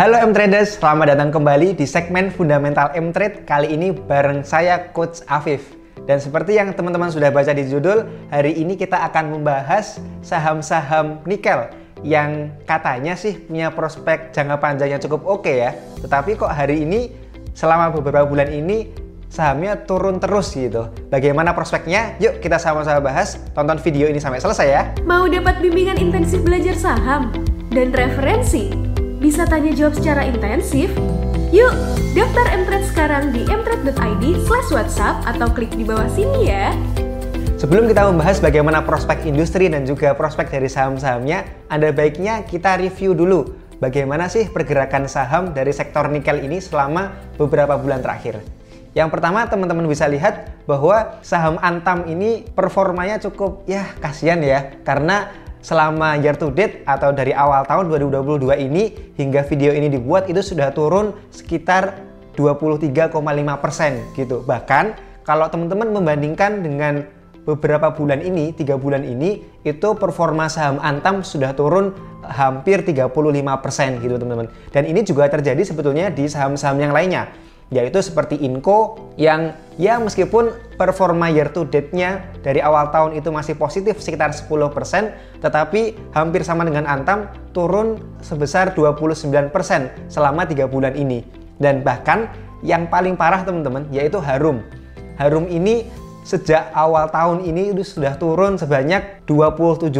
Halo M-Traders, selamat datang kembali di segmen Fundamental M-Trade Kali ini bareng saya Coach Afif Dan seperti yang teman-teman sudah baca di judul Hari ini kita akan membahas saham-saham nikel Yang katanya sih punya prospek jangka panjangnya cukup oke okay ya Tetapi kok hari ini selama beberapa bulan ini sahamnya turun terus gitu. Bagaimana prospeknya? Yuk kita sama-sama bahas. Tonton video ini sampai selesai ya. Mau dapat bimbingan intensif belajar saham dan referensi bisa tanya jawab secara intensif? Yuk, daftar Mtrade sekarang di mtrade.id slash whatsapp atau klik di bawah sini ya. Sebelum kita membahas bagaimana prospek industri dan juga prospek dari saham-sahamnya, ada baiknya kita review dulu bagaimana sih pergerakan saham dari sektor nikel ini selama beberapa bulan terakhir. Yang pertama teman-teman bisa lihat bahwa saham Antam ini performanya cukup ya kasihan ya karena selama year to date atau dari awal tahun 2022 ini hingga video ini dibuat itu sudah turun sekitar 23,5% gitu. Bahkan kalau teman-teman membandingkan dengan beberapa bulan ini, tiga bulan ini, itu performa saham Antam sudah turun hampir 35% gitu teman-teman. Dan ini juga terjadi sebetulnya di saham-saham yang lainnya yaitu seperti Inco yang ya meskipun performa year to date-nya dari awal tahun itu masih positif sekitar 10%, tetapi hampir sama dengan Antam turun sebesar 29% selama 3 bulan ini. Dan bahkan yang paling parah teman-teman yaitu Harum. Harum ini sejak awal tahun ini itu sudah turun sebanyak 27%.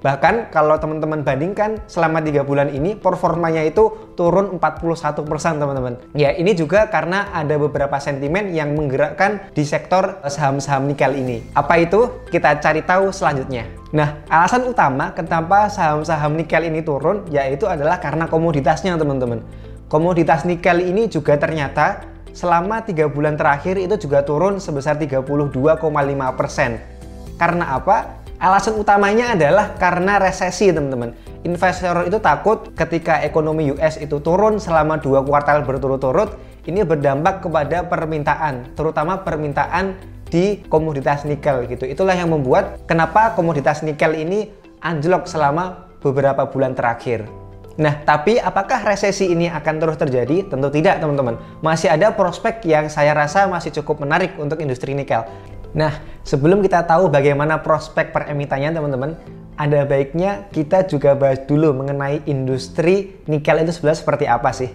Bahkan kalau teman-teman bandingkan selama tiga bulan ini performanya itu turun 41% teman-teman. Ya ini juga karena ada beberapa sentimen yang menggerakkan di sektor saham-saham nikel ini. Apa itu? Kita cari tahu selanjutnya. Nah, alasan utama kenapa saham-saham nikel ini turun yaitu adalah karena komoditasnya teman-teman. Komoditas nikel ini juga ternyata selama tiga bulan terakhir itu juga turun sebesar 32,5 persen. Karena apa? Alasan utamanya adalah karena resesi teman-teman. Investor itu takut ketika ekonomi US itu turun selama dua kuartal berturut-turut, ini berdampak kepada permintaan, terutama permintaan di komoditas nikel gitu. Itulah yang membuat kenapa komoditas nikel ini anjlok selama beberapa bulan terakhir. Nah, tapi apakah resesi ini akan terus terjadi? Tentu tidak, teman-teman. Masih ada prospek yang saya rasa masih cukup menarik untuk industri nikel. Nah, sebelum kita tahu bagaimana prospek per emitannya, teman-teman, ada baiknya kita juga bahas dulu mengenai industri nikel itu sebenarnya seperti apa sih.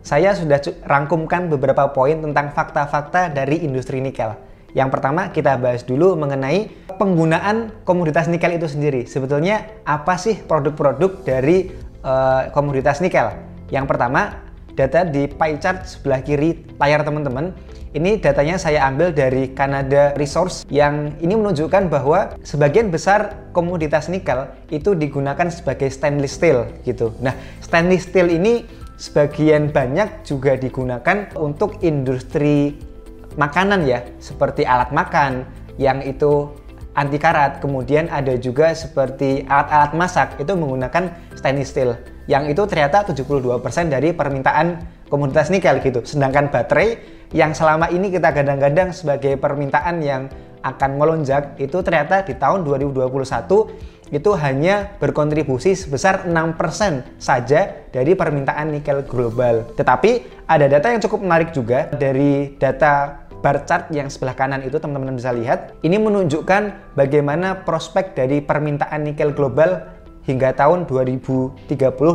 Saya sudah rangkumkan beberapa poin tentang fakta-fakta dari industri nikel. Yang pertama, kita bahas dulu mengenai penggunaan komoditas nikel itu sendiri. Sebetulnya apa sih produk-produk dari uh, komoditas nikel. Yang pertama, data di pie chart sebelah kiri layar teman-teman. Ini datanya saya ambil dari Canada Resource yang ini menunjukkan bahwa sebagian besar komoditas nikel itu digunakan sebagai stainless steel gitu. Nah, stainless steel ini sebagian banyak juga digunakan untuk industri makanan ya, seperti alat makan yang itu anti karat. Kemudian ada juga seperti alat-alat masak itu menggunakan stainless steel. Yang itu ternyata 72% dari permintaan komoditas nikel gitu. Sedangkan baterai yang selama ini kita gadang-gadang sebagai permintaan yang akan melonjak itu ternyata di tahun 2021 itu hanya berkontribusi sebesar 6% saja dari permintaan nikel global. Tetapi ada data yang cukup menarik juga dari data bar chart yang sebelah kanan itu teman-teman bisa lihat, ini menunjukkan bagaimana prospek dari permintaan nikel global hingga tahun 2030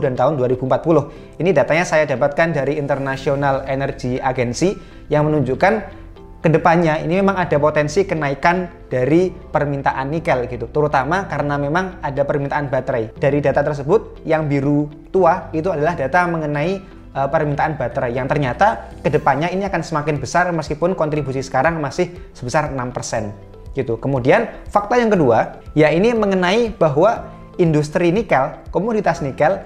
dan tahun 2040. Ini datanya saya dapatkan dari International Energy Agency yang menunjukkan ke depannya ini memang ada potensi kenaikan dari permintaan nikel gitu, terutama karena memang ada permintaan baterai. Dari data tersebut, yang biru tua itu adalah data mengenai uh, permintaan baterai yang ternyata ke depannya ini akan semakin besar meskipun kontribusi sekarang masih sebesar 6% gitu. Kemudian fakta yang kedua ya ini mengenai bahwa industri nikel, komoditas nikel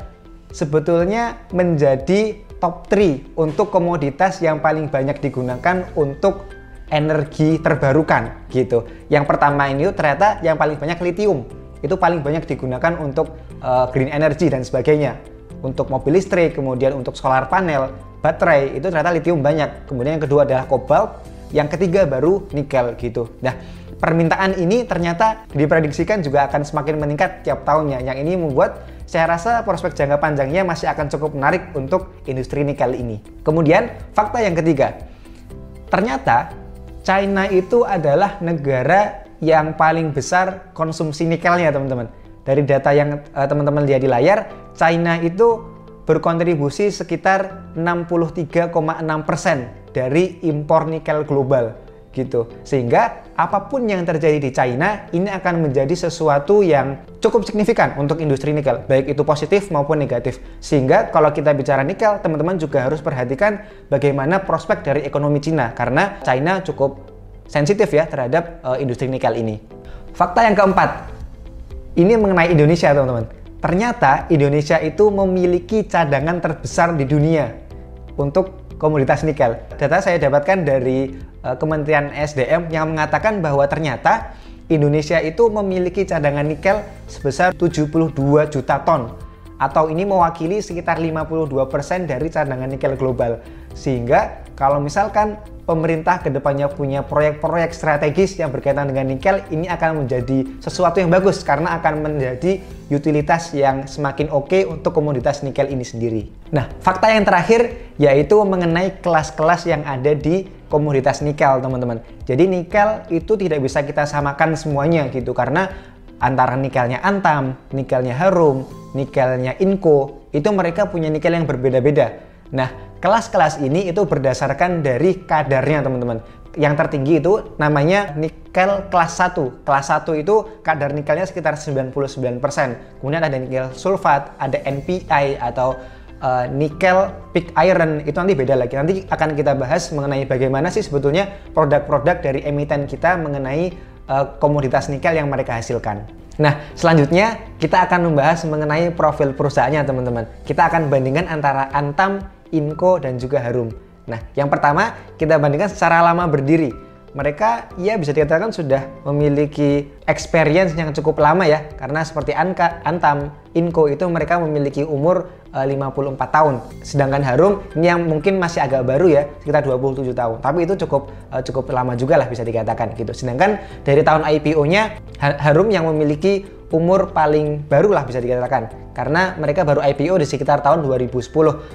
sebetulnya menjadi top 3 untuk komoditas yang paling banyak digunakan untuk energi terbarukan gitu. Yang pertama ini ternyata yang paling banyak litium. Itu paling banyak digunakan untuk uh, green energy dan sebagainya untuk mobil listrik, kemudian untuk solar panel, baterai itu ternyata litium banyak. Kemudian yang kedua adalah kobalt, yang ketiga baru nikel gitu. Nah, permintaan ini ternyata diprediksikan juga akan semakin meningkat tiap tahunnya. Yang ini membuat saya rasa prospek jangka panjangnya masih akan cukup menarik untuk industri nikel ini. Kemudian, fakta yang ketiga. Ternyata China itu adalah negara yang paling besar konsumsi nikelnya, teman-teman. Dari data yang uh, teman-teman lihat di layar, China itu berkontribusi sekitar 63,6% dari impor nikel global gitu. Sehingga apa pun yang terjadi di China ini akan menjadi sesuatu yang cukup signifikan untuk industri nikel, baik itu positif maupun negatif. Sehingga kalau kita bicara nikel, teman-teman juga harus perhatikan bagaimana prospek dari ekonomi China karena China cukup sensitif ya terhadap uh, industri nikel ini. Fakta yang keempat, ini mengenai Indonesia teman-teman. Ternyata Indonesia itu memiliki cadangan terbesar di dunia untuk komoditas nikel. Data saya dapatkan dari uh, Kementerian SDM yang mengatakan bahwa ternyata Indonesia itu memiliki cadangan nikel sebesar 72 juta ton atau ini mewakili sekitar 52% dari cadangan nikel global. Sehingga kalau misalkan pemerintah ke depannya punya proyek-proyek strategis yang berkaitan dengan nikel, ini akan menjadi sesuatu yang bagus karena akan menjadi utilitas yang semakin oke okay untuk komoditas nikel ini sendiri. Nah, fakta yang terakhir yaitu mengenai kelas-kelas yang ada di komoditas nikel, teman-teman. Jadi nikel itu tidak bisa kita samakan semuanya gitu karena antara nikelnya Antam, nikelnya Harum, nikelnya Inco, itu mereka punya nikel yang berbeda-beda. Nah, Kelas-kelas ini itu berdasarkan dari kadarnya teman-teman. Yang tertinggi itu namanya nikel kelas 1. Kelas 1 itu kadar nikelnya sekitar 99%. Kemudian ada nikel sulfat, ada NPI atau uh, nikel pig iron itu nanti beda lagi. Nanti akan kita bahas mengenai bagaimana sih sebetulnya produk-produk dari emiten kita mengenai uh, komoditas nikel yang mereka hasilkan. Nah, selanjutnya kita akan membahas mengenai profil perusahaannya, teman-teman. Kita akan bandingkan antara Antam Inco, dan juga Harum. Nah, yang pertama kita bandingkan secara lama berdiri. Mereka ya bisa dikatakan sudah memiliki experience yang cukup lama ya, karena seperti Anka, Antam, Inco itu mereka memiliki umur e, eh, 54 tahun. Sedangkan Harum ini yang mungkin masih agak baru ya, sekitar 27 tahun. Tapi itu cukup e, cukup lama juga lah bisa dikatakan gitu. Sedangkan dari tahun IPO-nya Harum yang memiliki umur paling baru lah bisa dikatakan. Karena mereka baru IPO di sekitar tahun 2010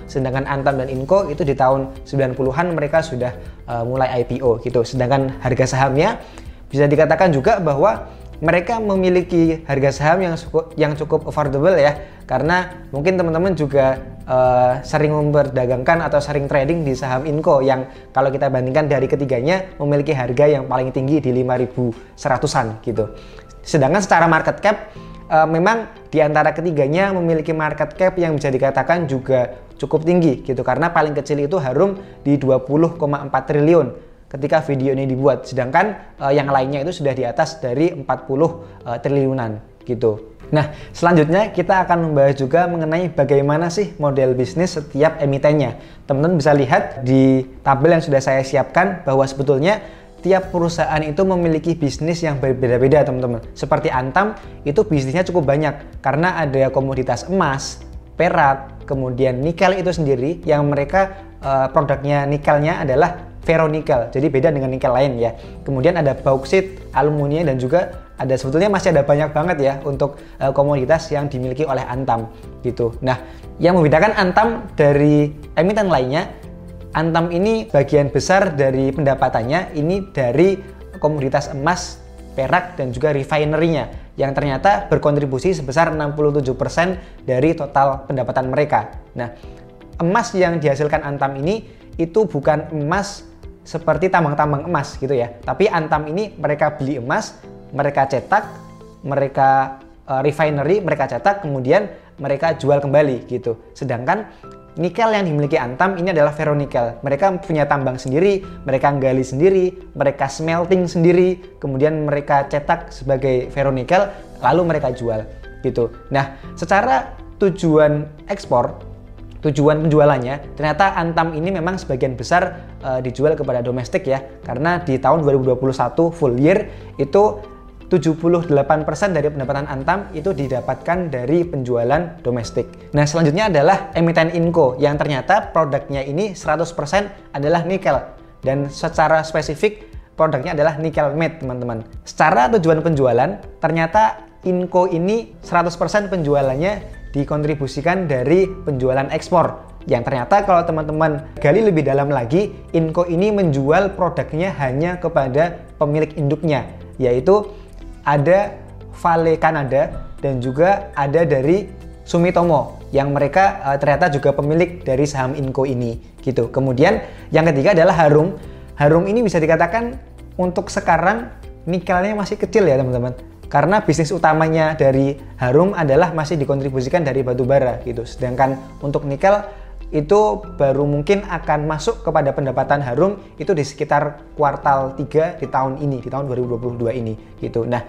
sedangkan Antam dan Inco itu di tahun 90-an mereka sudah uh, mulai IPO gitu. Sedangkan harga sahamnya bisa dikatakan juga bahwa mereka memiliki harga saham yang cukup yang cukup affordable ya. Karena mungkin teman-teman juga uh, sering memperdagangkan atau sering trading di saham Inco yang kalau kita bandingkan dari ketiganya memiliki harga yang paling tinggi di 5100-an gitu. Sedangkan secara market cap uh, memang di antara ketiganya memiliki market cap yang bisa dikatakan juga cukup tinggi gitu karena paling kecil itu Harum di 20,4 triliun ketika video ini dibuat sedangkan uh, yang lainnya itu sudah di atas dari 40 uh, eh, triliunan gitu. Nah, selanjutnya kita akan membahas juga mengenai bagaimana sih model bisnis setiap emitennya. Teman-teman bisa lihat di tabel yang sudah saya siapkan bahwa sebetulnya tiap perusahaan itu memiliki bisnis yang berbeda-beda teman-teman. Seperti Antam itu bisnisnya cukup banyak karena ada komoditas emas, perak, kemudian nikel itu sendiri yang mereka uh, produknya nikelnya adalah ferronikel. Jadi beda dengan nikel lain ya. Kemudian ada bauksit, aluminium dan juga ada sebetulnya masih ada banyak banget ya untuk uh, komoditas yang dimiliki oleh Antam gitu. Nah, yang membedakan Antam dari emiten lainnya Antam ini bagian besar dari pendapatannya ini dari komoditas emas, perak, dan juga refinery-nya yang ternyata berkontribusi sebesar 67% dari total pendapatan mereka. Nah, emas yang dihasilkan Antam ini itu bukan emas seperti tambang-tambang emas gitu ya. Tapi Antam ini mereka beli emas, mereka cetak, mereka uh, refinery, mereka cetak, kemudian mereka jual kembali gitu. Sedangkan nikel yang dimiliki Antam ini adalah ferronikel. Mereka punya tambang sendiri, mereka gali sendiri, mereka smelting sendiri, kemudian mereka cetak sebagai ferronikel, lalu mereka jual gitu. Nah, secara tujuan ekspor, tujuan penjualannya, ternyata Antam ini memang sebagian besar uh, dijual kepada domestik ya, karena di tahun 2021 full year itu 78% dari pendapatan Antam itu didapatkan dari penjualan domestik. Nah, selanjutnya adalah emiten Inco yang ternyata produknya ini 100% adalah nikel dan secara spesifik produknya adalah nikel matte, teman-teman. Secara tujuan penjualan, ternyata Inco ini 100% penjualannya dikontribusikan dari penjualan ekspor. Yang ternyata kalau teman-teman gali lebih dalam lagi, Inco ini menjual produknya hanya kepada pemilik induknya, yaitu ada Vale Kanada dan juga ada dari Sumitomo yang mereka uh, ternyata juga pemilik dari saham Inco ini gitu. Kemudian yang ketiga adalah Harum. Harum ini bisa dikatakan untuk sekarang nikelnya masih kecil ya teman-teman karena bisnis utamanya dari Harum adalah masih dikontribusikan dari batu bara gitu. Sedangkan untuk nikel itu baru mungkin akan masuk kepada pendapatan Harum itu di sekitar kuartal 3 di tahun ini, di tahun 2022 ini gitu. Nah,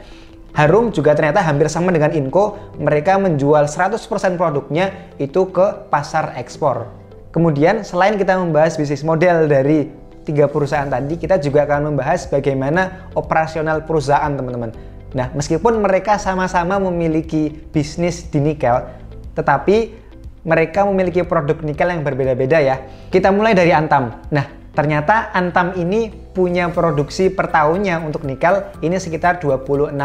Harum juga ternyata hampir sama dengan Inco, mereka menjual 100% produknya itu ke pasar ekspor. Kemudian selain kita membahas bisnis model dari tiga perusahaan tadi, kita juga akan membahas bagaimana operasional perusahaan teman-teman. Nah, meskipun mereka sama-sama memiliki bisnis di nikel, tetapi mereka memiliki produk nikel yang berbeda-beda ya. Kita mulai dari Antam. Nah, ternyata Antam ini punya produksi per tahunnya untuk nikel ini sekitar 26.000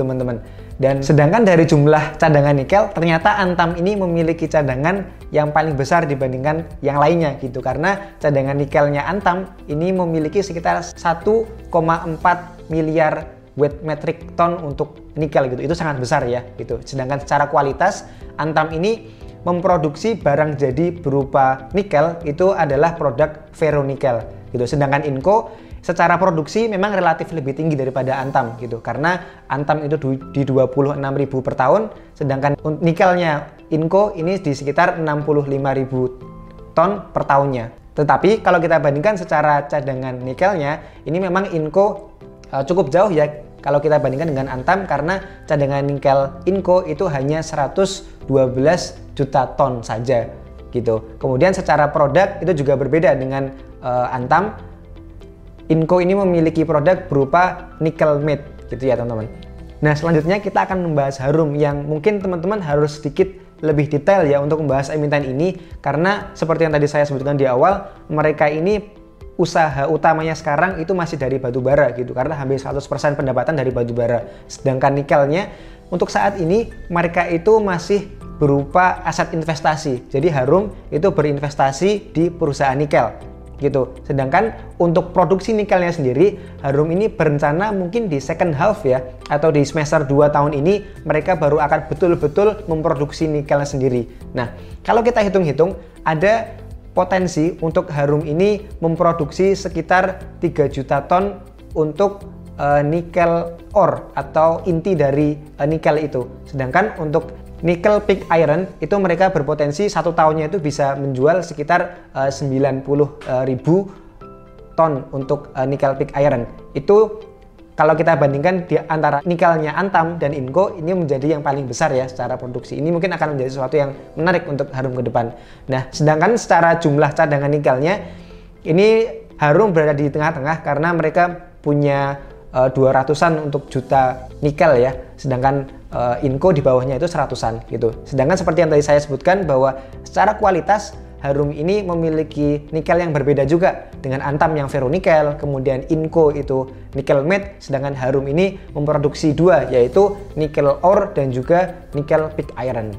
teman-teman. Dan sedangkan dari jumlah cadangan nikel, ternyata Antam ini memiliki cadangan yang paling besar dibandingkan yang lainnya gitu. Karena cadangan nikelnya Antam ini memiliki sekitar 1,4 miliar weight metric ton untuk nikel gitu. Itu sangat besar ya gitu. Sedangkan secara kualitas Antam ini memproduksi barang jadi berupa nikel itu adalah produk ferronikel gitu. Sedangkan Inco secara produksi memang relatif lebih tinggi daripada Antam gitu karena Antam itu di 26.000 per tahun sedangkan nikelnya Inco ini di sekitar 65.000 ton per tahunnya. Tetapi kalau kita bandingkan secara cadangan nikelnya, ini memang Inco uh, cukup jauh ya kalau kita bandingkan dengan Antam karena cadangan nikel Inco itu hanya 112 juta ton saja gitu. Kemudian secara produk itu juga berbeda dengan uh, Antam. Inco ini memiliki produk berupa nickel matte gitu ya teman-teman. Nah selanjutnya kita akan membahas Harum yang mungkin teman-teman harus sedikit lebih detail ya untuk membahas emiten ini karena seperti yang tadi saya sebutkan di awal mereka ini usaha utamanya sekarang itu masih dari batu bara gitu karena hampir 100% pendapatan dari batu bara. Sedangkan nikelnya untuk saat ini mereka itu masih berupa aset investasi. Jadi Harum itu berinvestasi di perusahaan nikel gitu. Sedangkan untuk produksi nikelnya sendiri, Harum ini berencana mungkin di second half ya atau di semester 2 tahun ini mereka baru akan betul-betul memproduksi nikelnya sendiri. Nah, kalau kita hitung-hitung ada potensi untuk Harum ini memproduksi sekitar 3 juta ton untuk uh, nikel ore atau inti dari uh, nikel itu. Sedangkan untuk nikel pig iron itu mereka berpotensi satu tahunnya itu bisa menjual sekitar uh, 90 uh, ribu ton untuk uh, nikel pig iron. Itu kalau kita bandingkan di antara nikelnya Antam dan Inco ini menjadi yang paling besar ya secara produksi. Ini mungkin akan menjadi sesuatu yang menarik untuk Harum ke depan. Nah, sedangkan secara jumlah cadangan nikelnya ini Harum berada di tengah-tengah karena mereka punya uh, 200-an untuk juta nikel ya. Sedangkan uh, Inco di bawahnya itu seratusan gitu. Sedangkan seperti yang tadi saya sebutkan bahwa secara kualitas Harum ini memiliki nikel yang berbeda juga dengan Antam yang ferronikel, kemudian Inco itu nikel matte, sedangkan Harum ini memproduksi dua yaitu nikel ore dan juga nikel pig iron.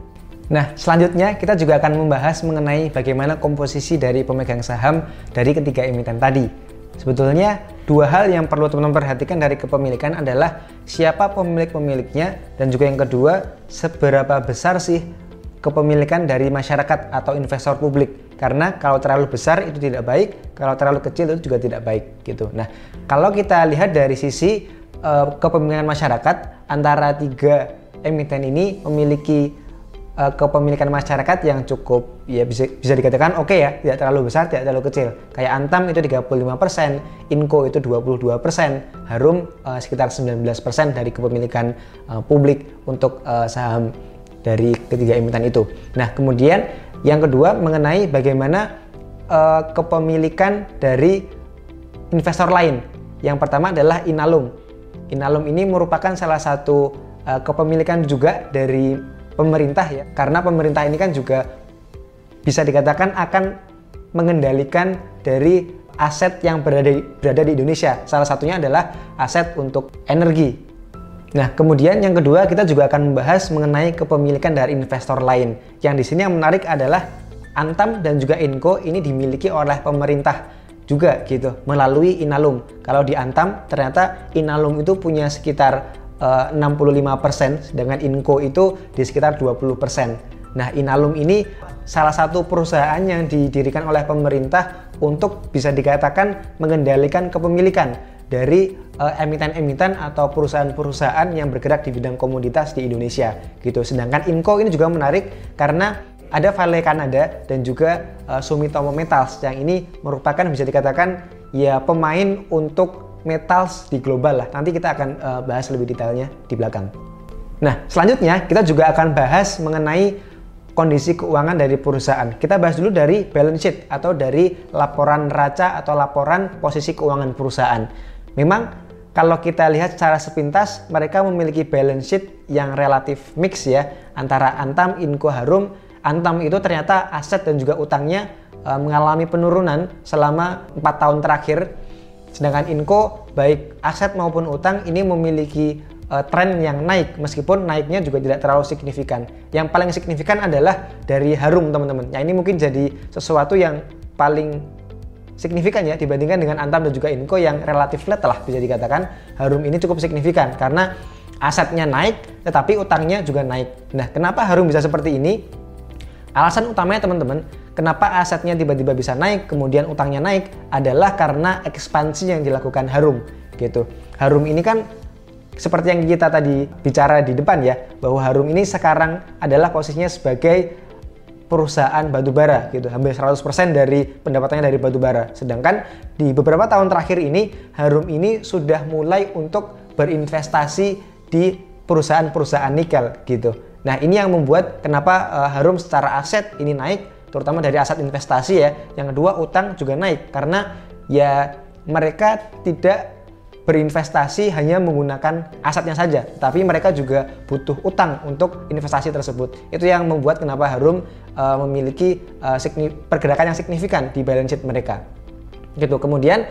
Nah, selanjutnya kita juga akan membahas mengenai bagaimana komposisi dari pemegang saham dari ketiga emiten tadi. Sebetulnya dua hal yang perlu teman-teman perhatikan dari kepemilikan adalah siapa pemilik-pemiliknya dan juga yang kedua seberapa besar sih kepemilikan dari masyarakat atau investor publik. Karena kalau terlalu besar itu tidak baik kalau terlalu kecil itu juga tidak baik gitu. Nah kalau kita lihat dari sisi uh, kepemilikan masyarakat antara tiga emiten ini memiliki uh, kepemilikan masyarakat yang cukup ya bisa bisa dikatakan oke okay ya tidak terlalu besar tidak terlalu kecil. Kayak Antam itu 35% Inco itu 22% Harum uh, sekitar 19% dari kepemilikan uh, publik untuk uh, saham dari ketiga emiten itu. Nah, kemudian yang kedua mengenai bagaimana uh, kepemilikan dari investor lain. Yang pertama adalah Inalum. Inalum ini merupakan salah satu uh, kepemilikan juga dari pemerintah ya, karena pemerintah ini kan juga bisa dikatakan akan mengendalikan dari aset yang berada di, berada di Indonesia. Salah satunya adalah aset untuk energi Nah, kemudian yang kedua kita juga akan membahas mengenai kepemilikan dari investor lain. Yang di sini yang menarik adalah Antam dan juga Inco ini dimiliki oleh pemerintah juga gitu melalui Inalum. Kalau di Antam ternyata Inalum itu punya sekitar uh, 65% sedangkan Inco itu di sekitar 20%. Nah, Inalum ini salah satu perusahaan yang didirikan oleh pemerintah untuk bisa dikatakan mengendalikan kepemilikan dari emiten-emiten atau perusahaan-perusahaan yang bergerak di bidang komoditas di Indonesia gitu. Sedangkan Inco ini juga menarik karena ada Vale Canada dan juga uh, Sumitomo Metals yang ini merupakan bisa dikatakan ya pemain untuk metals di global lah. Nanti kita akan uh, bahas lebih detailnya di belakang. Nah, selanjutnya kita juga akan bahas mengenai kondisi keuangan dari perusahaan. Kita bahas dulu dari balance sheet atau dari laporan neraca atau laporan posisi keuangan perusahaan. Memang kalau kita lihat secara sepintas mereka memiliki balance sheet yang relatif mix ya antara Antam, Inco, Harum. Antam itu ternyata aset dan juga utangnya e, mengalami penurunan selama empat tahun terakhir. Sedangkan Inco baik aset maupun utang ini memiliki e, tren yang naik meskipun naiknya juga tidak terlalu signifikan. Yang paling signifikan adalah dari Harum teman-teman. Nah ini mungkin jadi sesuatu yang paling signifikan ya dibandingkan dengan Antam dan juga Inco yang relatif flat lah bisa dikatakan Harum ini cukup signifikan karena asetnya naik tetapi utangnya juga naik. Nah, kenapa Harum bisa seperti ini? Alasan utamanya teman-teman, kenapa asetnya tiba-tiba bisa naik kemudian utangnya naik adalah karena ekspansi yang dilakukan Harum gitu. Harum ini kan seperti yang kita tadi bicara di depan ya, bahwa Harum ini sekarang adalah posisinya sebagai perusahaan batubara gitu. Hampir 100% dari pendapatannya dari batubara. Sedangkan di beberapa tahun terakhir ini Harum ini sudah mulai untuk berinvestasi di perusahaan-perusahaan nikel gitu. Nah ini yang membuat kenapa uh, Harum secara aset ini naik terutama dari aset investasi ya. Yang kedua utang juga naik. Karena ya mereka tidak berinvestasi hanya menggunakan asetnya saja, tapi mereka juga butuh utang untuk investasi tersebut. Itu yang membuat kenapa Harum uh, memiliki uh, pergerakan yang signifikan di balance sheet mereka. Gitu. Kemudian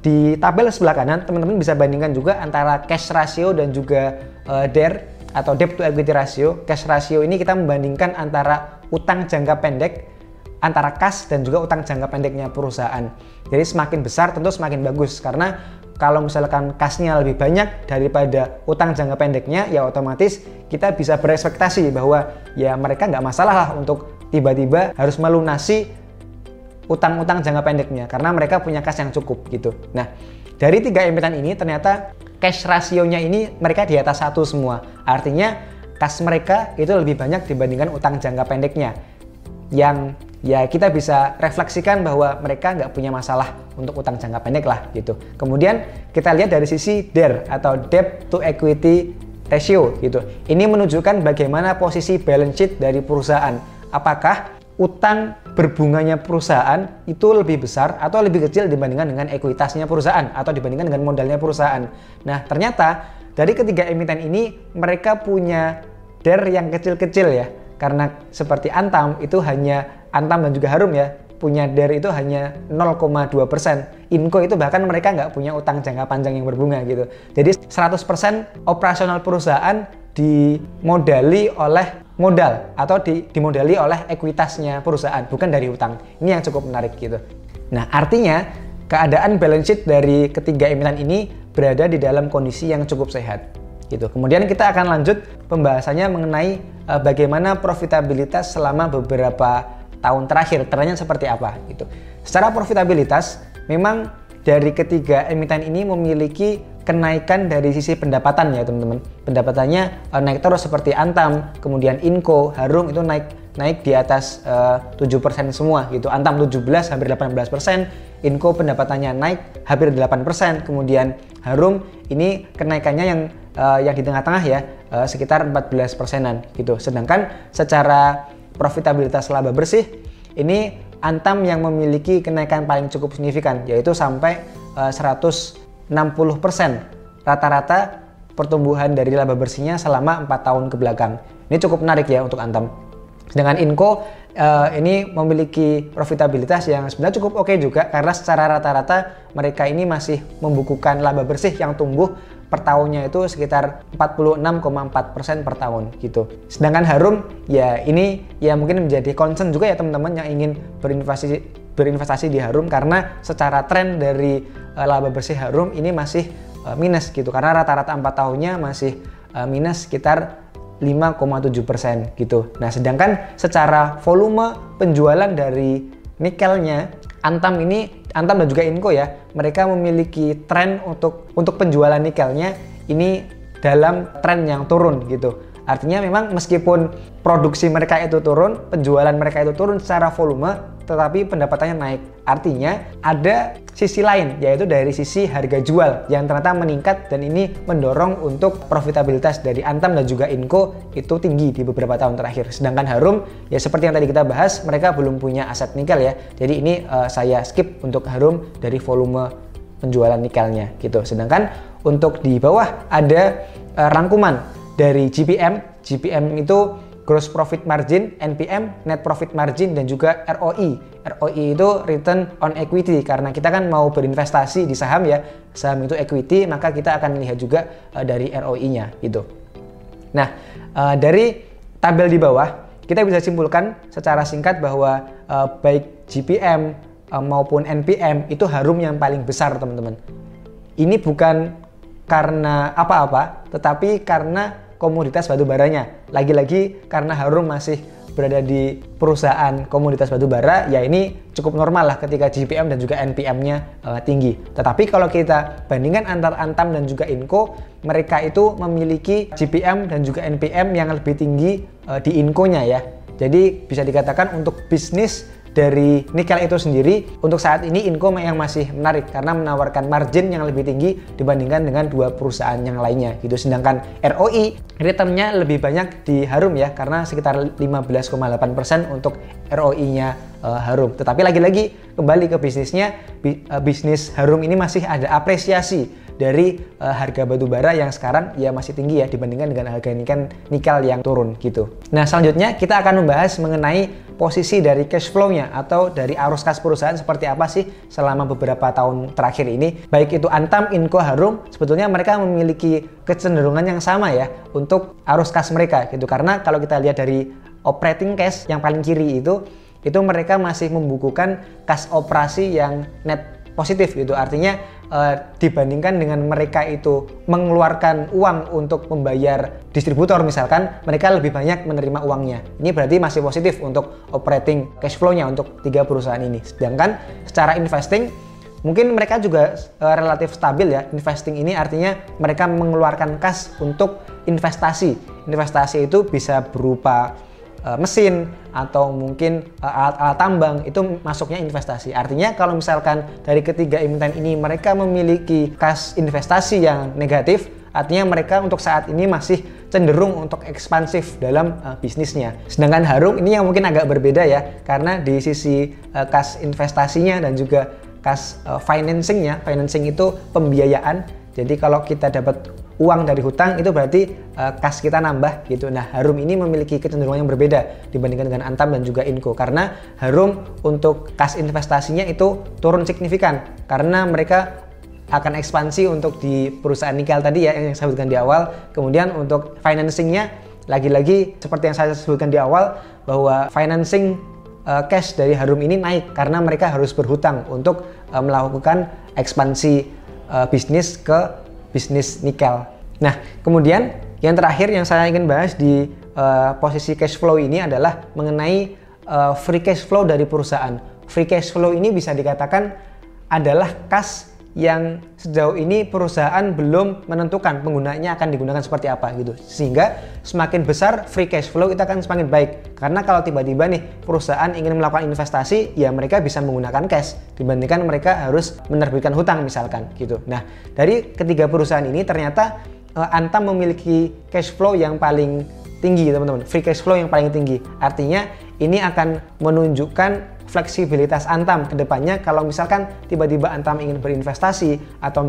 di tabel sebelah kanan teman-teman bisa bandingkan juga antara cash ratio dan juga uh, DER atau debt to equity ratio. Cash ratio ini kita membandingkan antara utang jangka pendek antara kas dan juga utang jangka pendeknya perusahaan. Jadi semakin besar tentu semakin bagus karena kalau misalkan kasnya lebih banyak daripada utang jangka pendeknya ya otomatis kita bisa berekspektasi bahwa ya mereka nggak masalah lah untuk tiba-tiba harus melunasi utang-utang jangka pendeknya karena mereka punya kas yang cukup gitu. Nah dari tiga emiten ini ternyata cash rasionya ini mereka di atas satu semua. Artinya kas mereka itu lebih banyak dibandingkan utang jangka pendeknya yang ya kita bisa refleksikan bahwa mereka nggak punya masalah untuk utang jangka pendek lah gitu. Kemudian kita lihat dari sisi DER atau debt to equity ratio gitu. Ini menunjukkan bagaimana posisi balance sheet dari perusahaan. Apakah utang berbunganya perusahaan itu lebih besar atau lebih kecil dibandingkan dengan ekuitasnya perusahaan atau dibandingkan dengan modalnya perusahaan. Nah, ternyata dari ketiga emiten ini mereka punya DER yang kecil-kecil ya. Karena seperti Antam itu hanya Antam dan juga Harum ya punya DER itu hanya 0,2 persen. Inco itu bahkan mereka nggak punya utang jangka panjang yang berbunga gitu. Jadi 100% operasional perusahaan dimodali oleh modal atau di, dimodali oleh ekuitasnya perusahaan, bukan dari utang. Ini yang cukup menarik gitu. Nah artinya keadaan balance sheet dari ketiga emiten ini berada di dalam kondisi yang cukup sehat gitu. Kemudian kita akan lanjut pembahasannya mengenai uh, bagaimana profitabilitas selama beberapa tahun terakhir trennya seperti apa gitu. Secara profitabilitas memang dari ketiga emiten ini memiliki kenaikan dari sisi pendapatan ya teman-teman. Pendapatannya uh, naik terus seperti Antam, kemudian Inco, Harum itu naik naik di atas uh, eh, 7% semua gitu. Antam 17 hampir 18%, Inco pendapatannya naik hampir 8%, kemudian Harum ini kenaikannya yang uh, yang di tengah-tengah ya uh, sekitar 14 persenan gitu. Sedangkan secara profitabilitas laba bersih ini Antam yang memiliki kenaikan paling cukup signifikan yaitu sampai uh, 160% rata-rata pertumbuhan dari laba bersihnya selama 4 tahun ke belakang. Ini cukup menarik ya untuk Antam. Sedangkan Inco uh, ini memiliki profitabilitas yang sebenarnya cukup oke okay juga karena secara rata-rata mereka ini masih membukukan laba bersih yang tumbuh per tahunnya itu sekitar 46,4% per tahun gitu. Sedangkan Harum ya ini ya mungkin menjadi concern juga ya teman-teman yang ingin berinvestasi berinvestasi di Harum karena secara tren dari uh, laba bersih Harum ini masih uh, minus gitu karena rata-rata 4 tahunnya masih uh, minus sekitar 5,7% gitu. Nah, sedangkan secara volume penjualan dari nikelnya Antam ini Antam dan juga Inco ya, mereka memiliki tren untuk untuk penjualan nikelnya ini dalam tren yang turun gitu. Artinya memang meskipun produksi mereka itu turun, penjualan mereka itu turun secara volume, tetapi pendapatannya naik. Artinya ada sisi lain yaitu dari sisi harga jual yang ternyata meningkat dan ini mendorong untuk profitabilitas dari Antam dan juga Inco itu tinggi di beberapa tahun terakhir. Sedangkan Harum ya seperti yang tadi kita bahas mereka belum punya aset nikel ya. Jadi ini uh, saya skip untuk Harum dari volume penjualan nikelnya gitu. Sedangkan untuk di bawah ada uh, rangkuman dari GPM. GPM itu gross profit margin, NPM, net profit margin, dan juga ROI. ROI itu return on equity karena kita kan mau berinvestasi di saham ya, saham itu equity, maka kita akan lihat juga uh, dari ROI-nya gitu. Nah, uh, dari tabel di bawah kita bisa simpulkan secara singkat bahwa uh, baik GPM uh, maupun NPM itu harum yang paling besar teman-teman. Ini bukan karena apa-apa, tetapi karena komoditas batu baranya. Lagi-lagi karena Harum masih berada di perusahaan komoditas batu bara, ya ini cukup normal lah ketika GPM dan juga NPM-nya uh, tinggi. Tetapi kalau kita bandingkan antar Antam dan juga Inco, mereka itu memiliki GPM dan juga NPM yang lebih tinggi uh, di Inco-nya ya. Jadi bisa dikatakan untuk bisnis dari nikel itu sendiri untuk saat ini income yang masih menarik karena menawarkan margin yang lebih tinggi dibandingkan dengan dua perusahaan yang lainnya gitu. Sedangkan ROI returnnya lebih banyak di Harum ya karena sekitar 15,8% untuk ROI-nya uh, Harum. Tetapi lagi-lagi kembali ke bisnisnya uh, bisnis Harum ini masih ada apresiasi dari uh, harga batu bara yang sekarang ya masih tinggi ya dibandingkan dengan harga nikel nikel yang turun gitu. Nah, selanjutnya kita akan membahas mengenai posisi dari cash flow-nya atau dari arus kas perusahaan seperti apa sih selama beberapa tahun terakhir ini. Baik itu Antam, Inco, Harum, sebetulnya mereka memiliki kecenderungan yang sama ya untuk arus kas mereka gitu. Karena kalau kita lihat dari operating cash yang paling kiri itu itu mereka masih membukukan kas operasi yang net positif gitu. Artinya uh, dibandingkan dengan mereka itu mengeluarkan uang untuk membayar distributor misalkan mereka lebih banyak menerima uangnya. Ini berarti masih positif untuk operating cash flow-nya untuk tiga perusahaan ini. Sedangkan secara investing mungkin mereka juga uh, relatif stabil ya. Investing ini artinya mereka mengeluarkan kas untuk investasi. Investasi itu bisa berupa uh, mesin atau mungkin alat-alat tambang itu masuknya investasi. Artinya kalau misalkan dari ketiga emiten ini mereka memiliki kas investasi yang negatif, artinya mereka untuk saat ini masih cenderung untuk ekspansif dalam uh, bisnisnya. Sedangkan Harum ini yang mungkin agak berbeda ya, karena di sisi uh, kas investasinya dan juga kas uh, financingnya, financing itu pembiayaan. Jadi kalau kita dapat uang dari hutang itu berarti uh, kas kita nambah gitu. Nah, Harum ini memiliki kecenderungan yang berbeda dibandingkan dengan Antam dan juga Inco karena Harum untuk kas investasinya itu turun signifikan karena mereka akan ekspansi untuk di perusahaan nikel tadi ya yang saya sebutkan di awal. Kemudian untuk financingnya lagi-lagi seperti yang saya sebutkan di awal bahwa financing uh, cash dari Harum ini naik karena mereka harus berhutang untuk uh, melakukan ekspansi bisnis ke bisnis nikel. Nah, kemudian yang terakhir yang saya ingin bahas di uh, posisi cash flow ini adalah mengenai uh, free cash flow dari perusahaan. Free cash flow ini bisa dikatakan adalah kas yang sejauh ini perusahaan belum menentukan penggunanya akan digunakan seperti apa gitu. Sehingga semakin besar free cash flow itu akan semakin baik. Karena kalau tiba-tiba nih perusahaan ingin melakukan investasi, ya mereka bisa menggunakan cash dibandingkan mereka harus menerbitkan hutang misalkan gitu. Nah, dari ketiga perusahaan ini ternyata uh, Antam memiliki cash flow yang paling tinggi teman-teman. Free cash flow yang paling tinggi. Artinya ini akan menunjukkan fleksibilitas Antam ke depannya kalau misalkan tiba-tiba Antam ingin berinvestasi atau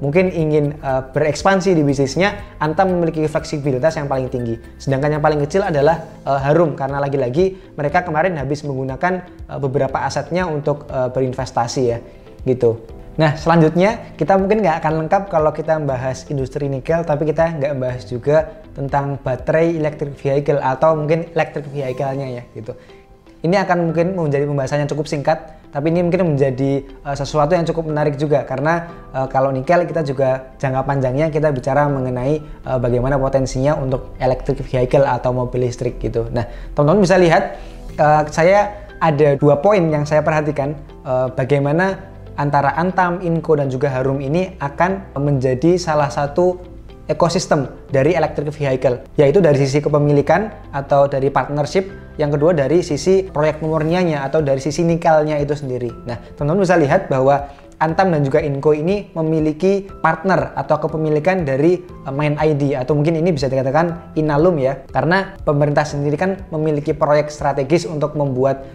mungkin ingin uh, berekspansi di bisnisnya, Antam memiliki fleksibilitas yang paling tinggi. Sedangkan yang paling kecil adalah uh, Harum karena lagi-lagi mereka kemarin habis menggunakan uh, beberapa asetnya untuk uh, berinvestasi ya, gitu. Nah, selanjutnya kita mungkin nggak akan lengkap kalau kita membahas industri nikel, tapi kita nggak membahas juga tentang baterai electric vehicle atau mungkin electric vehicle-nya ya gitu. Ini akan mungkin menjadi pembahasan yang cukup singkat, tapi ini mungkin menjadi uh, sesuatu yang cukup menarik juga karena uh, kalau nikel kita juga jangka panjangnya kita bicara mengenai uh, bagaimana potensinya untuk electric vehicle atau mobil listrik gitu. Nah, teman-teman bisa lihat uh, saya ada dua poin yang saya perhatikan uh, bagaimana antara Antam, Inco dan juga Harum ini akan menjadi salah satu ekosistem dari electric vehicle, yaitu dari sisi kepemilikan atau dari partnership, yang kedua dari sisi proyek pemurniannya atau dari sisi nikelnya itu sendiri. Nah, teman-teman bisa lihat bahwa Antam dan juga Inco ini memiliki partner atau kepemilikan dari uh, Main ID atau mungkin ini bisa dikatakan Inalum ya karena pemerintah sendiri kan memiliki proyek strategis untuk membuat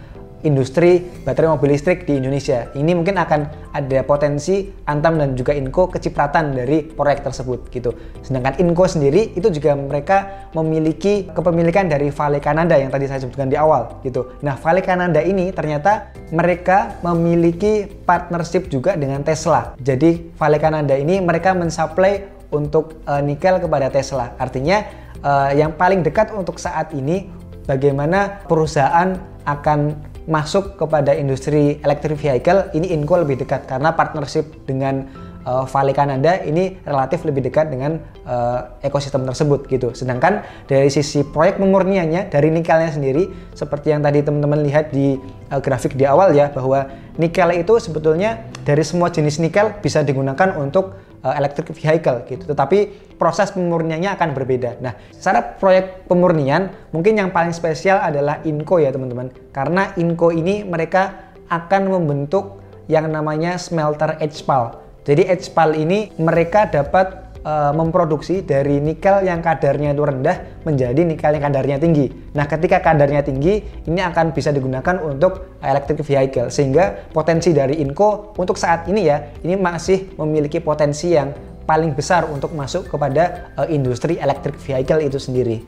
industri baterai mobil listrik di Indonesia. Ini mungkin akan ada potensi Antam dan juga Inco kecipratan dari proyek tersebut gitu. Sedangkan Inco sendiri itu juga mereka memiliki kepemilikan dari Vale Kanada yang tadi saya sebutkan di awal gitu. Nah, Vale Kanada ini ternyata mereka memiliki partnership juga dengan Tesla. Jadi Vale Kanada ini mereka mensuplai untuk uh, nikel kepada Tesla. Artinya uh, yang paling dekat untuk saat ini bagaimana perusahaan akan masuk kepada industri electric vehicle ini Inco lebih dekat karena partnership dengan uh, Vale Kanada ini relatif lebih dekat dengan uh, ekosistem tersebut gitu. Sedangkan dari sisi proyek pemurniannya dari nikelnya sendiri seperti yang tadi teman-teman lihat di uh, grafik di awal ya bahwa nikel itu sebetulnya dari semua jenis nikel bisa digunakan untuk electric vehicle gitu. Tetapi proses pemurniannya akan berbeda. Nah, secara proyek pemurnian mungkin yang paling spesial adalah Inco ya teman-teman. Karena Inco ini mereka akan membentuk yang namanya smelter HPAL. Jadi HPAL ini mereka dapat uh, memproduksi dari nikel yang kadarnya itu rendah menjadi nikel yang kadarnya tinggi. Nah, ketika kadarnya tinggi, ini akan bisa digunakan untuk electric vehicle sehingga potensi dari Inco untuk saat ini ya, ini masih memiliki potensi yang paling besar untuk masuk kepada uh, industri electric vehicle itu sendiri.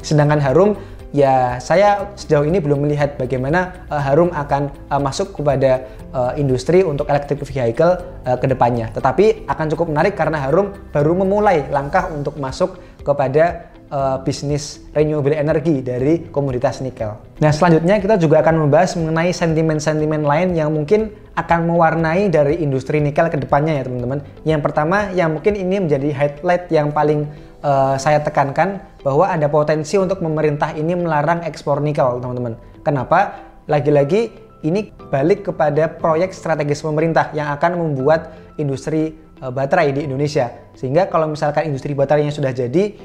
Sedangkan Harum ya saya sejauh ini belum melihat bagaimana uh, Harum akan uh, masuk kepada uh, industri untuk electric vehicle uh, ke depannya. Tetapi akan cukup menarik karena Harum baru memulai langkah untuk masuk kepada uh, bisnis renewable energy dari komoditas nikel. Nah selanjutnya kita juga akan membahas mengenai sentimen-sentimen lain yang mungkin akan mewarnai dari industri nikel ke depannya ya teman-teman. Yang pertama yang mungkin ini menjadi highlight yang paling uh, saya tekankan bahwa ada potensi untuk pemerintah ini melarang ekspor nikel, teman-teman. Kenapa? Lagi-lagi ini balik kepada proyek strategis pemerintah yang akan membuat industri uh, baterai di Indonesia. Sehingga kalau misalkan industri baterainya sudah jadi,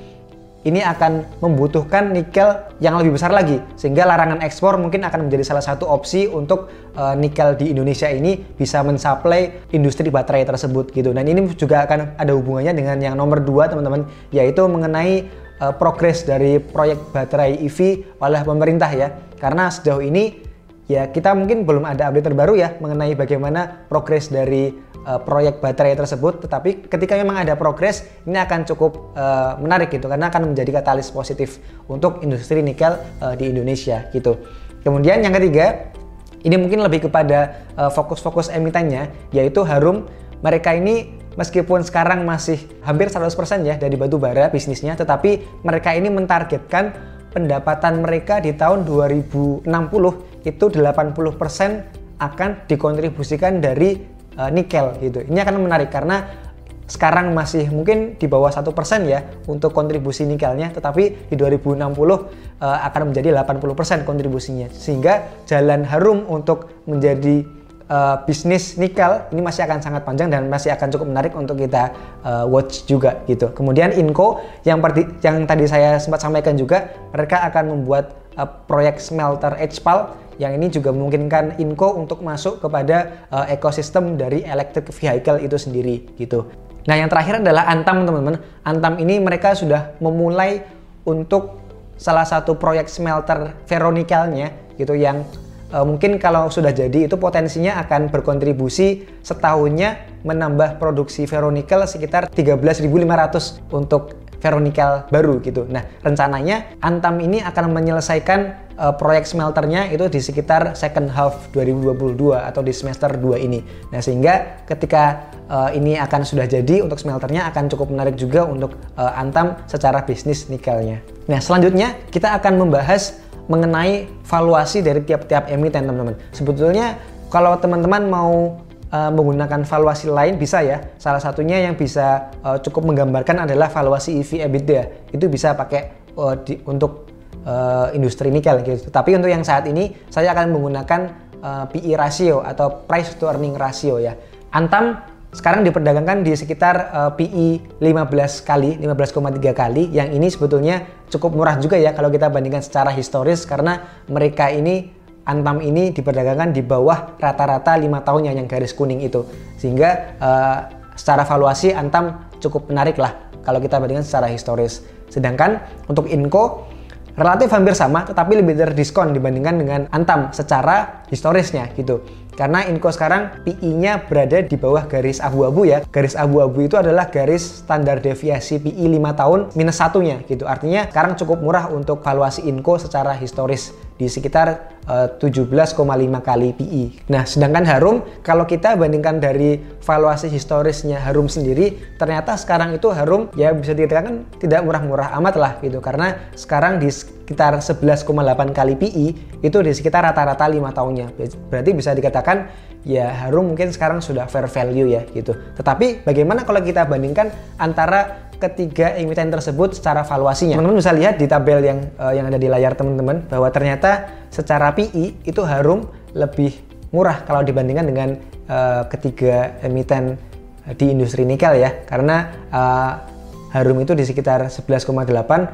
ini akan membutuhkan nikel yang lebih besar lagi sehingga larangan ekspor mungkin akan menjadi salah satu opsi untuk uh, nikel di Indonesia ini bisa mensuplai industri baterai tersebut gitu. Dan ini juga akan ada hubungannya dengan yang nomor dua teman-teman yaitu mengenai uh, progres dari proyek baterai EV oleh pemerintah ya. Karena sejauh ini ya kita mungkin belum ada update terbaru ya mengenai bagaimana progres dari uh, proyek baterai tersebut tetapi ketika memang ada progres ini akan cukup uh, menarik gitu karena akan menjadi katalis positif untuk industri nikel uh, di Indonesia gitu. Kemudian yang ketiga ini mungkin lebih kepada fokus-fokus uh, emitennya yaitu Harum. Mereka ini meskipun sekarang masih hampir 100% ya dari batu bara bisnisnya tetapi mereka ini mentargetkan pendapatan mereka di tahun 2060 itu 80% akan dikontribusikan dari uh, nikel gitu. Ini akan menarik karena sekarang masih mungkin di bawah satu persen ya untuk kontribusi nikelnya, tetapi di 2060 uh, akan menjadi 80% kontribusinya. Sehingga jalan harum untuk menjadi uh, bisnis nikel ini masih akan sangat panjang dan masih akan cukup menarik untuk kita uh, watch juga gitu. Kemudian Inco yang yang tadi saya sempat sampaikan juga mereka akan membuat uh, proyek smelter HPAL yang ini juga memungkinkan Inco untuk masuk kepada uh, ekosistem dari electric vehicle itu sendiri gitu. Nah yang terakhir adalah Antam teman-teman. Antam ini mereka sudah memulai untuk salah satu proyek smelter ferronikelnya gitu yang uh, mungkin kalau sudah jadi itu potensinya akan berkontribusi setahunnya menambah produksi ferronikel sekitar 13.500 untuk ferronikel baru gitu. Nah, rencananya Antam ini akan menyelesaikan uh, proyek smelternya itu di sekitar second half 2022 atau di semester 2 ini. Nah, sehingga ketika uh, ini akan sudah jadi untuk smelternya akan cukup menarik juga untuk uh, Antam secara bisnis nikelnya. Nah, selanjutnya kita akan membahas mengenai valuasi dari tiap-tiap emiten, teman-teman. Sebetulnya kalau teman-teman mau uh, menggunakan valuasi lain bisa ya. Salah satunya yang bisa uh, cukup menggambarkan adalah valuasi EV EBITDA. Itu bisa pakai uh, di, untuk uh, industri nikel gitu. Tapi untuk yang saat ini saya akan menggunakan uh, PE ratio atau price to earning ratio ya. Antam sekarang diperdagangkan di sekitar uh, PE 15 kali, 15,3 kali. Yang ini sebetulnya cukup murah juga ya kalau kita bandingkan secara historis karena mereka ini Antam ini diperdagangkan di bawah rata-rata lima tahunnya yang garis kuning itu. Sehingga uh, secara valuasi Antam cukup menarik lah kalau kita bandingkan secara historis. Sedangkan untuk Inco relatif hampir sama tetapi lebih terdiskon dibandingkan dengan Antam secara historisnya gitu. Karena Inco sekarang PI-nya berada di bawah garis abu-abu ya. Garis abu-abu itu adalah garis standar deviasi PI 5 tahun minus satunya gitu. Artinya sekarang cukup murah untuk valuasi Inco secara historis di sekitar uh, eh, 17,5 kali PI. Nah, sedangkan Harum kalau kita bandingkan dari valuasi historisnya Harum sendiri, ternyata sekarang itu Harum ya bisa dikatakan tidak murah-murah amat lah gitu karena sekarang di sekitar 11,8 kali PI itu di sekitar rata-rata 5 tahunnya. Berarti bisa dikatakan ya Harum mungkin sekarang sudah fair value ya gitu. Tetapi bagaimana kalau kita bandingkan antara ketiga emiten tersebut secara valuasinya? Teman-teman bisa lihat di tabel yang uh, yang ada di layar teman-teman bahwa ternyata secara PI itu Harum lebih murah kalau dibandingkan dengan uh, ketiga emiten di industri nikel ya karena uh, Harum itu di sekitar 11,8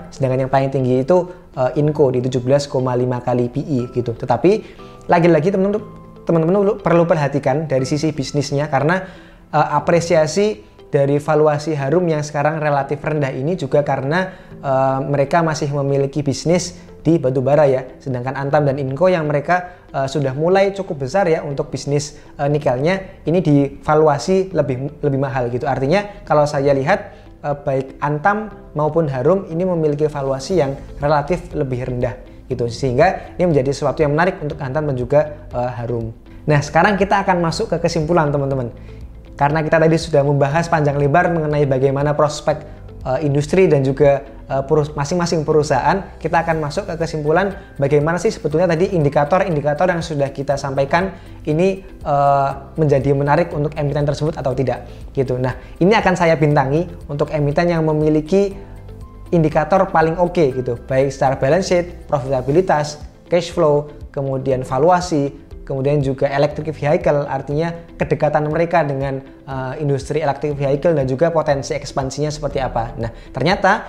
sedangkan yang paling tinggi itu uh, Inco di 17,5 kali PI gitu. Tetapi lagi-lagi teman-teman teman-teman perlu perhatikan dari sisi bisnisnya karena uh, apresiasi dari valuasi Harum yang sekarang relatif rendah ini juga karena uh, mereka masih memiliki bisnis di batubara ya. Sedangkan Antam dan Inco yang mereka uh, sudah mulai cukup besar ya untuk bisnis uh, nikelnya ini divaluasi lebih lebih mahal gitu. Artinya kalau saya lihat baik Antam maupun Harum ini memiliki valuasi yang relatif lebih rendah gitu sehingga ini menjadi sesuatu yang menarik untuk Antam dan juga uh, Harum. Nah sekarang kita akan masuk ke kesimpulan teman-teman karena kita tadi sudah membahas panjang lebar mengenai bagaimana prospek uh, industri dan juga uh, masing-masing perusahaan kita akan masuk ke kesimpulan bagaimana sih sebetulnya tadi indikator-indikator yang sudah kita sampaikan ini uh, menjadi menarik untuk emiten tersebut atau tidak gitu. Nah ini akan saya bintangi untuk emiten yang memiliki indikator paling oke okay, gitu, baik secara balance sheet, profitabilitas, cash flow, kemudian valuasi, kemudian juga electric vehicle, artinya kedekatan mereka dengan uh, industri electric vehicle dan juga potensi ekspansinya seperti apa. Nah, ternyata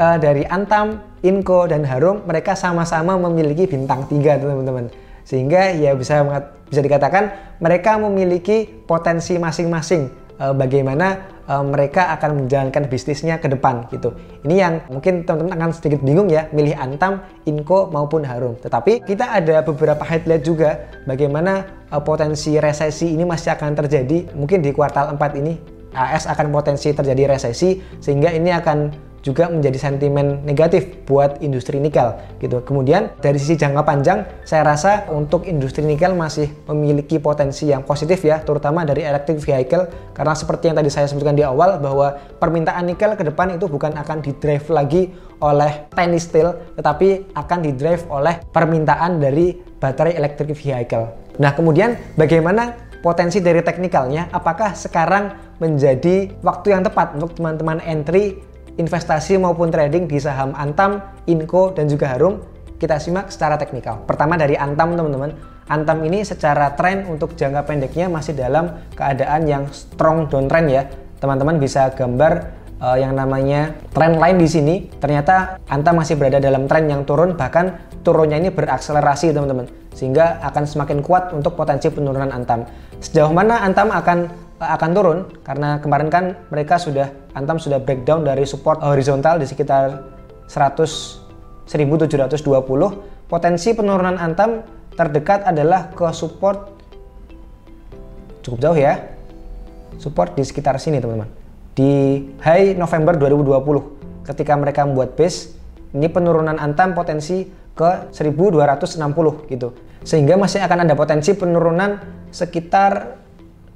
uh, dari Antam, Inco, dan Harum mereka sama-sama memiliki bintang tiga teman-teman. Sehingga ya bisa bisa dikatakan mereka memiliki potensi masing-masing uh, bagaimana uh, mereka akan menjalankan bisnisnya ke depan gitu. Ini yang mungkin teman-teman akan sedikit bingung ya, milih Antam, Inco maupun Harum. Tetapi kita ada beberapa highlight juga bagaimana uh, potensi resesi ini masih akan terjadi mungkin di kuartal 4 ini AS akan potensi terjadi resesi sehingga ini akan juga menjadi sentimen negatif buat industri nikel gitu. Kemudian dari sisi jangka panjang saya rasa untuk industri nikel masih memiliki potensi yang positif ya, terutama dari electric vehicle karena seperti yang tadi saya sebutkan di awal bahwa permintaan nikel ke depan itu bukan akan didrive lagi oleh tiny steel tetapi akan didrive oleh permintaan dari baterai electric vehicle. Nah, kemudian bagaimana potensi dari teknikalnya apakah sekarang menjadi waktu yang tepat untuk teman-teman entry investasi maupun trading di saham Antam, Inco, dan juga Harum, kita simak secara teknikal. Pertama dari Antam teman-teman. Antam ini secara tren untuk jangka pendeknya masih dalam keadaan yang strong downtrend ya. Teman-teman bisa gambar uh, yang namanya trend line di sini. Ternyata Antam masih berada dalam tren yang turun bahkan turunnya ini berakselerasi teman-teman. Sehingga akan semakin kuat untuk potensi penurunan Antam. Sejauh mana Antam akan akan turun karena kemarin kan mereka sudah Antam sudah breakdown dari support horizontal di sekitar 100 1720 potensi penurunan Antam terdekat adalah ke support cukup jauh ya support di sekitar sini teman-teman di high November 2020 ketika mereka membuat base ini penurunan Antam potensi ke 1260 gitu. Sehingga masih akan ada potensi penurunan sekitar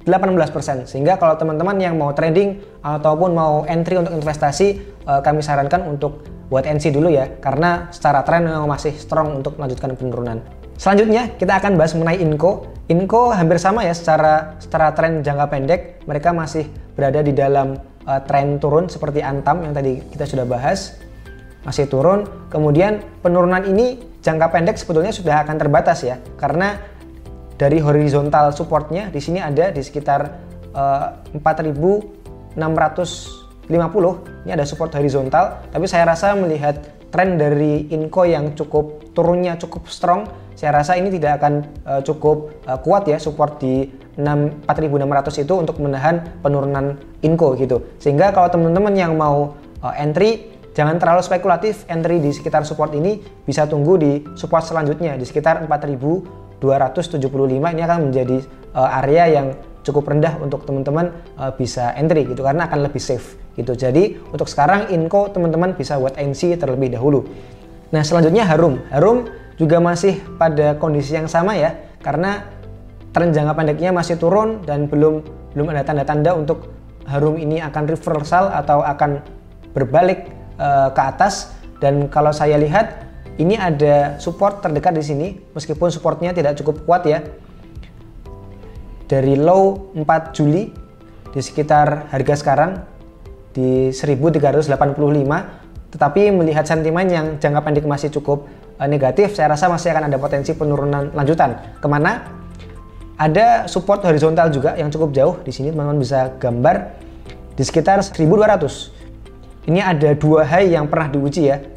18%. Sehingga kalau teman-teman yang mau trading ataupun mau entry untuk investasi, eh, kami sarankan untuk buat NC dulu ya, karena secara tren memang masih strong untuk melanjutkan penurunan. Selanjutnya kita akan bahas mengenai Inco. Inco hampir sama ya secara secara tren jangka pendek, mereka masih berada di dalam uh, tren turun seperti Antam yang tadi kita sudah bahas masih turun. Kemudian penurunan ini jangka pendek sebetulnya sudah akan terbatas ya, karena dari horizontal supportnya di sini ada di sekitar uh, eh, 4650 ini ada support horizontal tapi saya rasa melihat tren dari Inco yang cukup turunnya cukup strong saya rasa ini tidak akan uh, cukup uh, kuat ya support di 4600 itu untuk menahan penurunan Inco gitu. Sehingga kalau teman-teman yang mau uh, entry Jangan terlalu spekulatif entry di sekitar support ini bisa tunggu di support selanjutnya di sekitar 4275 ini akan menjadi uh, area yang cukup rendah untuk teman-teman uh, bisa entry gitu karena akan lebih safe gitu. Jadi untuk sekarang Inco teman-teman bisa buat NC terlebih dahulu. Nah, selanjutnya Harum. Harum juga masih pada kondisi yang sama ya karena tren jangka pendeknya masih turun dan belum belum ada tanda-tanda untuk Harum ini akan reversal atau akan berbalik uh, ke atas dan kalau saya lihat ini ada support terdekat di sini meskipun supportnya tidak cukup kuat ya. Dari low 4 Juli di sekitar harga sekarang di 1385 tetapi melihat sentimen yang jangka pendek masih cukup uh, negatif saya rasa masih akan ada potensi penurunan lanjutan. Ke mana? Ada support horizontal juga yang cukup jauh. Di sini teman-teman bisa gambar di sekitar 1200 ini ada dua high yang pernah diuji ya.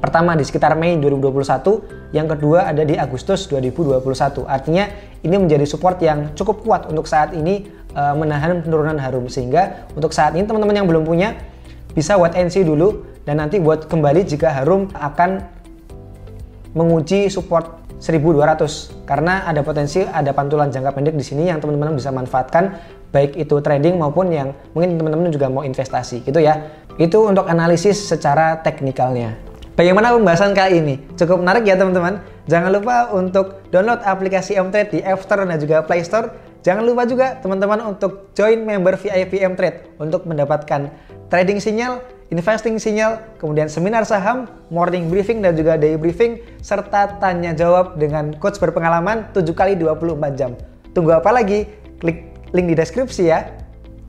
Pertama di sekitar Mei 2021, yang kedua ada di Agustus 2021. Artinya ini menjadi support yang cukup kuat untuk saat ini uh, menahan penurunan harum sehingga untuk saat ini teman-teman yang belum punya bisa buat NC dulu dan nanti buat kembali jika harum akan menguji support 1200 karena ada potensi ada pantulan jangka pendek di sini yang teman-teman bisa manfaatkan baik itu trading maupun yang mungkin teman-teman juga mau investasi gitu ya itu untuk analisis secara teknikalnya. Bagaimana pembahasan kali ini? Cukup menarik ya teman-teman. Jangan lupa untuk download aplikasi Mtrade di App Store dan juga Play Store. Jangan lupa juga teman-teman untuk join member VIP Mtrade untuk mendapatkan trading sinyal, investing sinyal, kemudian seminar saham, morning briefing dan juga day briefing, serta tanya jawab dengan coach berpengalaman 7 kali 24 jam. Tunggu apa lagi? Klik link di deskripsi ya.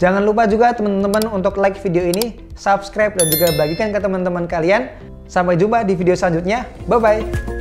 Jangan lupa juga teman-teman untuk like video ini, subscribe dan juga bagikan ke teman-teman kalian. Sampai jumpa di video selanjutnya. Bye-bye.